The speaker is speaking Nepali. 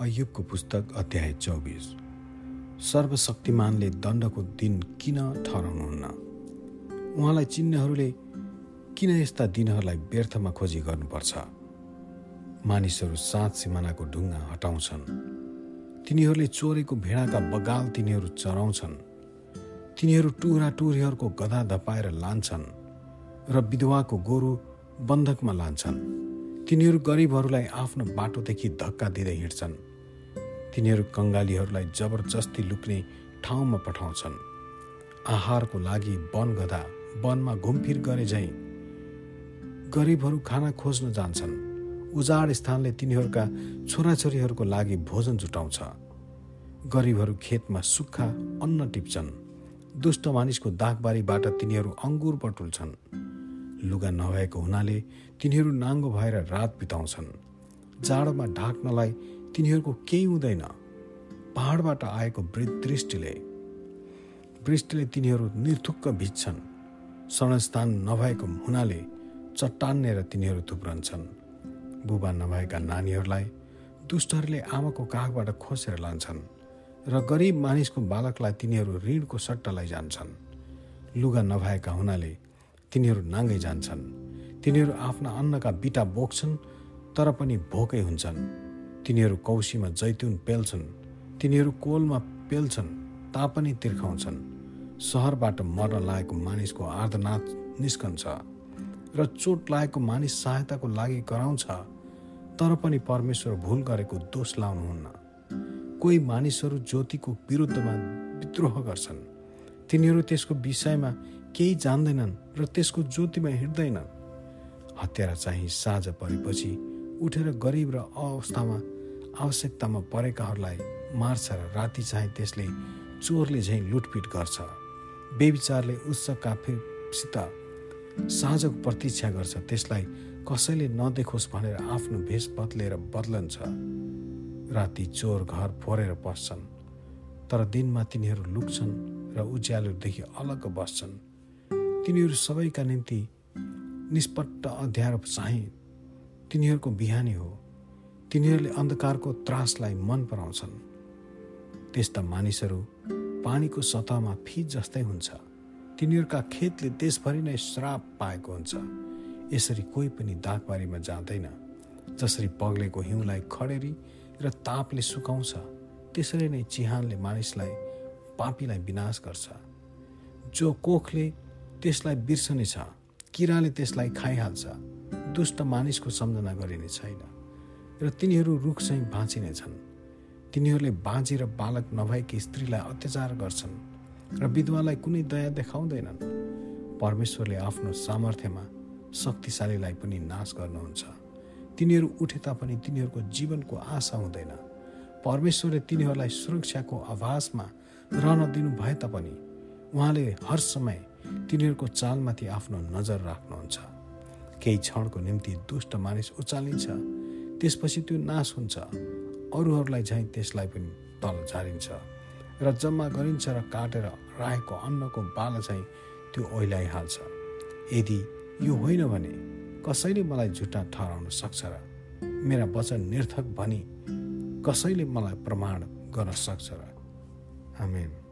अयुबको पुस्तक अध्याय चौबिस। सर्वशक्तिमानले दण्डको दिन किन ठहराउनुहुन्न? उहाँलाई चिन्नेहरूले किन यस्ता दिनहरूलाई व्यर्थमा खोजी गर्नुपर्छ? मानिसहरू सात सिमानाको ढुङ्गा हटाउँछन्। तिनीहरूले चोरेको भेडाका बगाल तिनीहरू चराउँछन्। तिनीहरू टुरा टुरीहरूको गधा धपाएर लान्छन् र विधवाको गोरु बन्धकमा लान्छन्। तिनीहरू गरिबहरूलाई आफ्नो बाटोदेखि धक्का दिँदै हिँड्छन्। तिनीहरू कङ्गालीहरूलाई जबरजस्ती लुक्ने ठाउँमा पठाउँछन्। आहारको लागि वन गधा वनमा घुमफिर गरे झैँ गरिबहरू खाना खोज्न जान्छन्। उजाड स्थानले तिनीहरूका छोराछोरीहरूको लागि भोजन जुटाउँछ। गरिबहरू खेतमा सुक्खा अन्न टिप्छन्। दुष्ट मानिसको दागबारीबाट तिनीहरू अङ्गुर बटुल्छन्। लुगा नभएको हुनाले तिनीहरू नाङ्गो भएर रात बिताउँछन्। जाडोमा ढाक्नलाई तिनीहरूको केही हुँदैन। पहाडबाट आएको दृष्टिले वृष्टिले तिनीहरू निर्थुक्क भिज्छन्। शरणस्थान नभएको हुनाले चट्टानेर तिनीहरू थुप्रन्छन्। बुबा नभएका नानीहरूलाई दुष्टहरूले आमाको काखबाट खोसेर लान्छन् र गरिब मानिसको बालकलाई तिनीहरू ऋणको सट्टा लैजान्छन् लुगा नभएका हुनाले तिनीहरू नाङ्गै जान्छन्। तिनीहरू आफ्ना अन्नका बिटा बोक्छन् तर पनि भोकै हुन्छन्। तिनीहरू कौसीमा जैतुन पेल्छन् तिनीहरू कोलमा पेल्छन् तापनि तिर्खाउँछन्। सहरबाट मर्न लागेको मानिसको आर्धनाथ निस्कन्छ र चोट लागेको मानिस सहायताको लागि कराउँछ तर पनि परमेश्वर भुल गरेको दोष लाउनुहुन्न। कोही मानिसहरू ज्योतिको विरुद्धमा विद्रोह गर्छन्। तिनीहरू त्यसको विषयमा केही जान्दैनन् र त्यसको ज्योतिमा हिँड्दैनन्। हतियारा चाहिँ साँझ परेपछि उठेर गरिब र अवस्थामा आवश्यकतामा परेकाहरूलाई मार्छ र राति चाहिँ त्यसले चोरले झैँ लुटपिट गर्छ। बेविचारले उच्च काफेसित साँझको प्रतीक्षा गर्छ। त्यसलाई कसैले नदेखोस् भनेर आफ्नो भेष बदलेर बदलन्छ। राति चोर घर फोरेर पस्छन् तर दिनमा तिनीहरू लुक्छन् र उज्यालोदेखि अलग बस्छन्। तिनीहरू सबैका निम्ति निष्पट्ट अध्यारो चाहिँ तिनीहरूको बिहानी हो। तिनीहरूले अन्धकारको त्रासलाई मन पराउँछन्। त्यस्ता मानिसहरू पानीको सतहमा फिट जस्तै हुन्छ। तिनीहरूका खेतले देशभरि नै श्राप पाएको हुन्छ। यसरी कोही पनि दागबारीमा जाँदैन जसरी पग्लेको हिउँलाई खडेरी र तापले सुकाउँछ त्यसरी नै चिहानले मानिसलाई पापीलाई विनाश गर्छ। जो कोखले त्यसलाई बिर्सनेछ किराले त्यसलाई खाइहाल्छ दुष्ट मानिसको सम्झना गरिने छैन र तिनीहरू रुख चाहिँ बाँचिनेछन् तिनीहरूले बाँझी र बालक नभएकी स्त्रीलाई अत्याचार गर्छन् र विधवालाई कुनै दया देखाउँदैनन्। परमेश्वरले आफ्नो सामर्थ्यमा शक्तिशालीलाई पनि नाश गर्नुहुन्छ। तिनीहरू उठे तापनि तिनीहरूको जीवनको आशा हुँदैन। परमेश्वरले तिनीहरूलाई सुरक्षाको आभासमा रहन दिनु भए तापनि उहाँले हर समय तिनीहरूको चालमाथि आफ्नो नजर राख्नुहुन्छ। केही क्षणको निम्ति दुष्ट मानिस उचालिन्छ। त्यसपछि त्यो नाश हुन्छ। अरूहरूलाई झैँ त्यसलाई पनि तल झारिन्छ। र जम्मा गरिन्छ र काटेर राखेको अन्नको बाला चाहिँ त्यो ओइलाइहाल्छ यदि यो होइन भने कसैले मलाई झुटा ठहराउन सक्छ र मेरा वचन निर्थक भनी कसैले मलाई प्रमाण गर्न सक्छ र। आमेन।